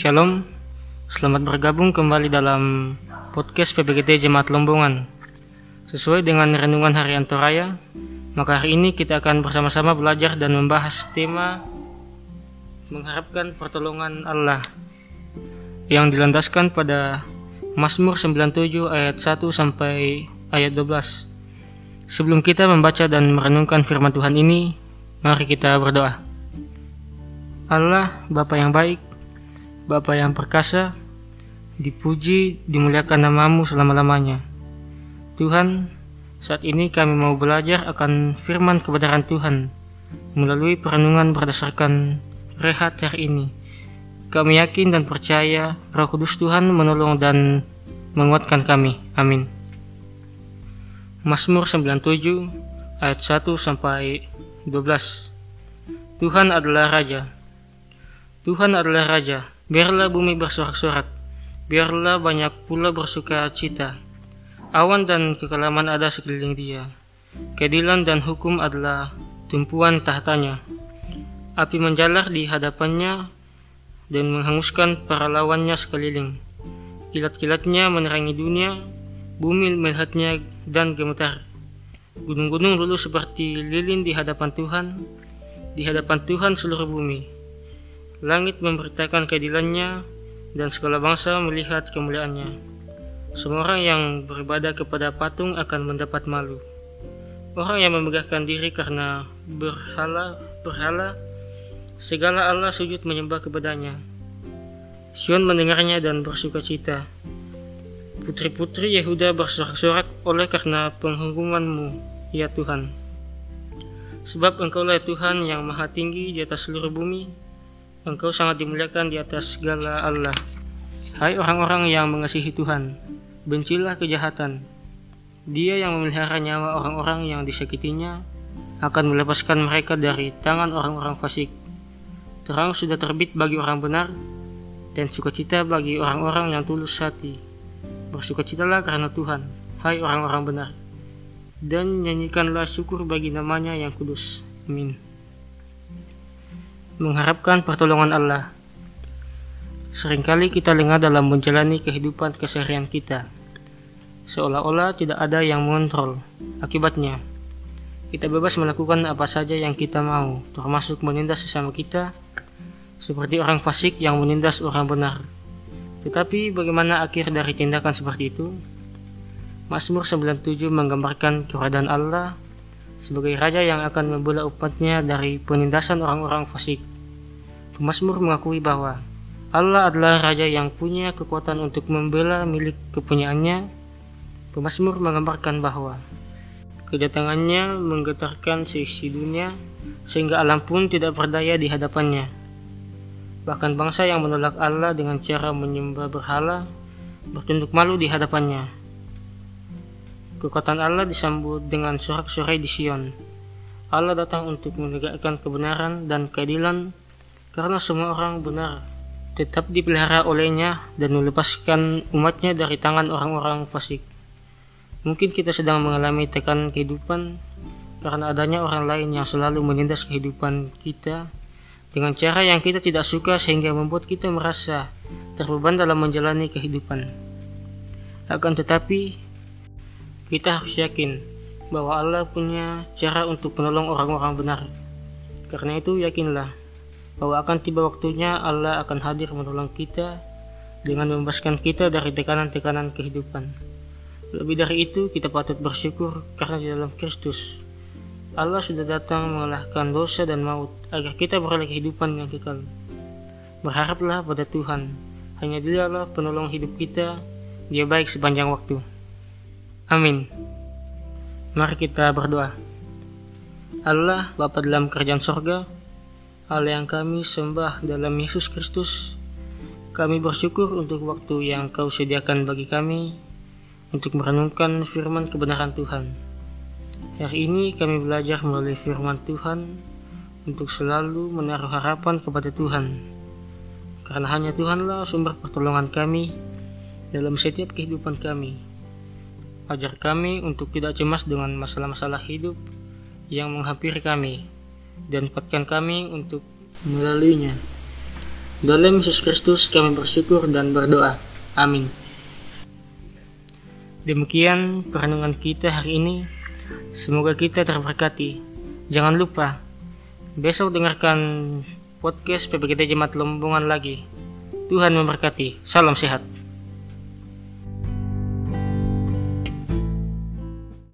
Shalom, selamat bergabung kembali dalam podcast PPGT Jemaat Lombongan. Sesuai dengan renungan harian Toraya, maka hari ini kita akan bersama-sama belajar dan membahas tema mengharapkan pertolongan Allah yang dilandaskan pada Mazmur 97 ayat 1 sampai ayat 12. Sebelum kita membaca dan merenungkan firman Tuhan ini, mari kita berdoa. Allah, Bapa yang baik, Bapa yang perkasa, dipuji, dimuliakan namamu selama-lamanya. Tuhan, saat ini kami mau belajar akan firman kebenaran Tuhan melalui perenungan berdasarkan rehat hari ini. Kami yakin dan percaya Roh Kudus Tuhan menolong dan menguatkan kami. Amin. Mazmur 97 ayat 1 sampai 12. Tuhan adalah raja. Tuhan adalah raja. Biarlah bumi bersorak-sorak. Biarlah banyak pula bersuka cita. Awan dan kekelaman ada sekeliling dia. Keadilan dan hukum adalah tumpuan tahtanya. Api menjalar di hadapannya dan menghanguskan para lawannya sekeliling. Kilat-kilatnya menerangi dunia, Bumi melihatnya dan gemetar. Gunung-gunung lulu seperti lilin di hadapan Tuhan, di hadapan Tuhan seluruh bumi. Langit memberitakan keadilannya, dan segala bangsa melihat kemuliaannya. Semua orang yang beribadah kepada patung akan mendapat malu. Orang yang memegahkan diri karena berhala, berhala, segala Allah sujud menyembah kepadanya. Sion mendengarnya dan bersuka cita. Putri-putri Yehuda bersorak-sorak oleh karena penghukumanmu, ya Tuhan. Sebab engkaulah Tuhan yang maha tinggi di atas seluruh bumi, engkau sangat dimuliakan di atas segala Allah. Hai orang-orang yang mengasihi Tuhan, bencilah kejahatan. Dia yang memelihara nyawa orang-orang yang disakitinya akan melepaskan mereka dari tangan orang-orang fasik. Terang sudah terbit bagi orang benar, dan sukacita bagi orang-orang yang tulus hati. Bersukacitalah karena Tuhan, hai orang-orang benar. Dan nyanyikanlah syukur bagi namanya yang kudus. Amin. Mengharapkan pertolongan Allah. Seringkali kita lengah dalam menjalani kehidupan keseharian kita. Seolah-olah tidak ada yang mengontrol. Akibatnya, kita bebas melakukan apa saja yang kita mau, termasuk menindas sesama kita, seperti orang fasik yang menindas orang benar. Tetapi bagaimana akhir dari tindakan seperti itu? Mazmur 97 menggambarkan keberadaan Allah sebagai raja yang akan membela umatnya dari penindasan orang-orang fasik. Pemazmur mengakui bahwa Allah adalah raja yang punya kekuatan untuk membela milik kepunyaannya. Pemazmur menggambarkan bahwa kedatangannya menggetarkan seisi dunia sehingga alam pun tidak berdaya di hadapannya. Bahkan bangsa yang menolak Allah dengan cara menyembah berhala bertunduk malu di hadapannya. Kekuatan Allah disambut dengan sorak-sorai di Sion. Allah datang untuk menegakkan kebenaran dan keadilan karena semua orang benar tetap dipelihara olehnya dan melepaskan umatnya dari tangan orang-orang fasik. Mungkin kita sedang mengalami tekanan kehidupan karena adanya orang lain yang selalu menindas kehidupan kita dengan cara yang kita tidak suka sehingga membuat kita merasa terbeban dalam menjalani kehidupan. Akan tetapi, kita harus yakin bahwa Allah punya cara untuk menolong orang-orang benar. Karena itu, yakinlah bahwa akan tiba waktunya Allah akan hadir menolong kita dengan membebaskan kita dari tekanan-tekanan kehidupan. Lebih dari itu, kita patut bersyukur karena di dalam Kristus Allah sudah datang mengalahkan dosa dan maut agar kita beroleh kehidupan yang kekal. Berharaplah pada Tuhan, hanya dialah penolong hidup kita, dia baik sepanjang waktu. Amin. Mari kita berdoa. Allah, Bapa dalam kerajaan sorga, Allah yang kami sembah dalam Yesus Kristus, kami bersyukur untuk waktu yang kau sediakan bagi kami untuk merenungkan firman kebenaran Tuhan. Hari ini kami belajar melalui firman Tuhan untuk selalu menaruh harapan kepada Tuhan. Karena hanya Tuhanlah sumber pertolongan kami dalam setiap kehidupan kami. Ajar kami untuk tidak cemas dengan masalah-masalah hidup yang menghampiri kami dan kuatkan kami untuk melaluinya. Dalam Yesus Kristus kami bersyukur dan berdoa. Amin. Demikian perenungan kita hari ini. Semoga kita terberkati. Jangan lupa, besok dengarkan podcast PPGT Jemaat Lombongan lagi. Tuhan memberkati. Salam sehat.